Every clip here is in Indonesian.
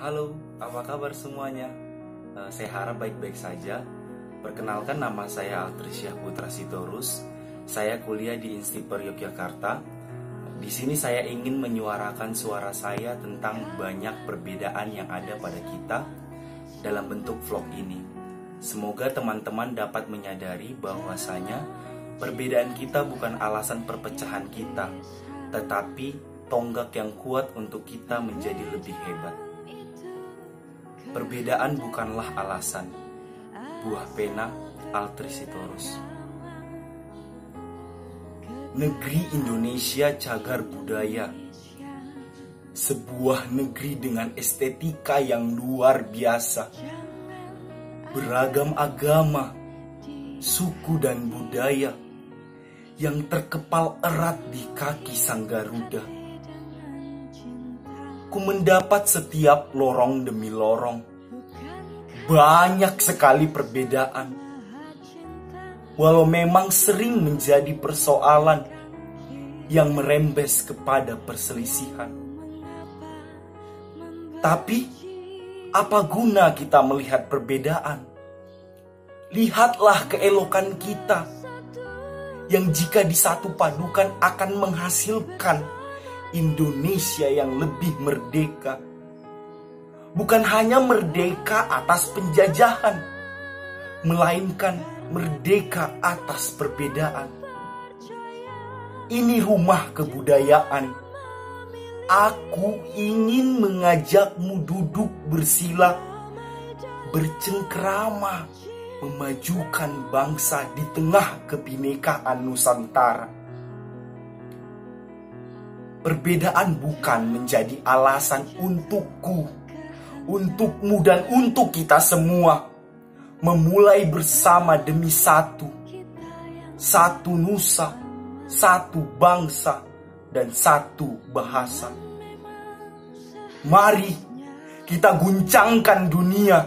Halo, apa kabar semuanya? Uh, saya harap baik-baik saja. Perkenalkan nama saya Altrisyah Putra Sitorus. Saya kuliah di Institut Yogyakarta. Di sini saya ingin menyuarakan suara saya tentang banyak perbedaan yang ada pada kita dalam bentuk vlog ini. Semoga teman-teman dapat menyadari bahwasanya perbedaan kita bukan alasan perpecahan kita, tetapi tonggak yang kuat untuk kita menjadi lebih hebat. Perbedaan bukanlah alasan. Buah pena Altrisitorus. Negeri Indonesia cagar budaya. Sebuah negeri dengan estetika yang luar biasa. Beragam agama, suku dan budaya yang terkepal erat di kaki Sang Garuda ku mendapat setiap lorong demi lorong. Banyak sekali perbedaan. Walau memang sering menjadi persoalan yang merembes kepada perselisihan. Tapi, apa guna kita melihat perbedaan? Lihatlah keelokan kita yang jika disatu padukan akan menghasilkan Indonesia yang lebih merdeka. Bukan hanya merdeka atas penjajahan, melainkan merdeka atas perbedaan. Ini rumah kebudayaan. Aku ingin mengajakmu duduk bersila, bercengkrama, memajukan bangsa di tengah kebinekaan Nusantara. Perbedaan bukan menjadi alasan untukku, untukmu dan untuk kita semua memulai bersama demi satu, satu nusa, satu bangsa, dan satu bahasa. Mari kita guncangkan dunia,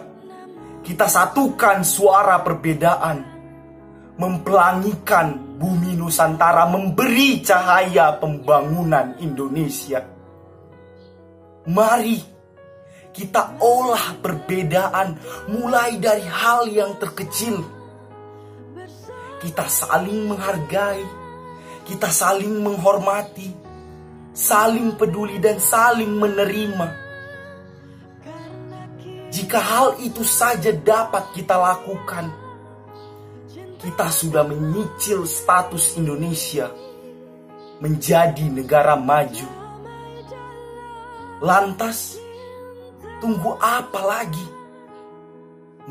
kita satukan suara perbedaan mempelangikan bumi Nusantara, memberi cahaya pembangunan Indonesia. Mari kita olah perbedaan mulai dari hal yang terkecil. Kita saling menghargai, kita saling menghormati, saling peduli dan saling menerima. Jika hal itu saja dapat kita lakukan, kita sudah menyicil status Indonesia menjadi negara maju. Lantas, tunggu apa lagi?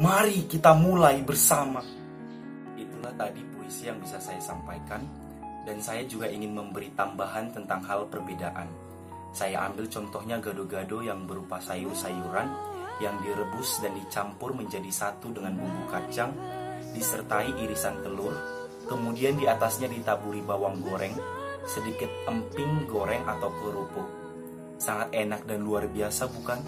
Mari kita mulai bersama. Itulah tadi puisi yang bisa saya sampaikan dan saya juga ingin memberi tambahan tentang hal perbedaan. Saya ambil contohnya gado-gado yang berupa sayur-sayuran yang direbus dan dicampur menjadi satu dengan bumbu kacang disertai irisan telur, kemudian di atasnya ditaburi bawang goreng, sedikit emping goreng atau kerupuk. Sangat enak dan luar biasa bukan?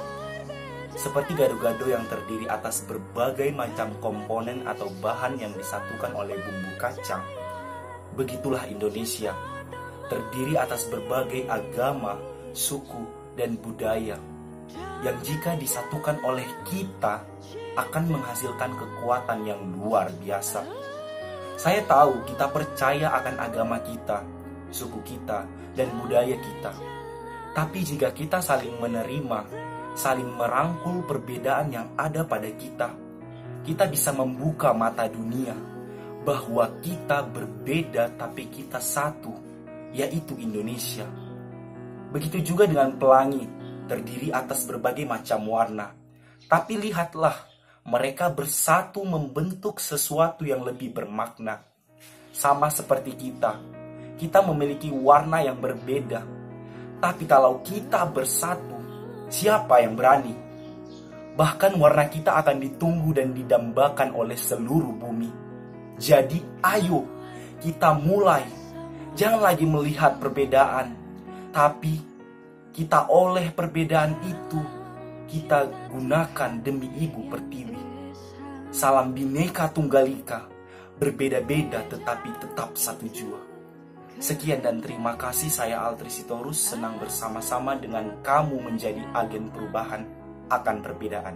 Seperti gado-gado yang terdiri atas berbagai macam komponen atau bahan yang disatukan oleh bumbu kacang. Begitulah Indonesia, terdiri atas berbagai agama, suku, dan budaya yang jika disatukan oleh kita akan menghasilkan kekuatan yang luar biasa. Saya tahu kita percaya akan agama kita, suku kita, dan budaya kita. Tapi jika kita saling menerima, saling merangkul perbedaan yang ada pada kita, kita bisa membuka mata dunia bahwa kita berbeda tapi kita satu, yaitu Indonesia. Begitu juga dengan pelangi, terdiri atas berbagai macam warna. Tapi lihatlah mereka bersatu membentuk sesuatu yang lebih bermakna. Sama seperti kita, kita memiliki warna yang berbeda. Tapi kalau kita bersatu, siapa yang berani? Bahkan warna kita akan ditunggu dan didambakan oleh seluruh bumi. Jadi ayo kita mulai. Jangan lagi melihat perbedaan, tapi kita oleh perbedaan itu kita gunakan demi Ibu Pertiwi. Salam Bineka Tunggal Ika, berbeda-beda tetapi tetap satu jua. Sekian dan terima kasih saya Altrisitorus senang bersama-sama dengan kamu menjadi agen perubahan. akan perbedaan.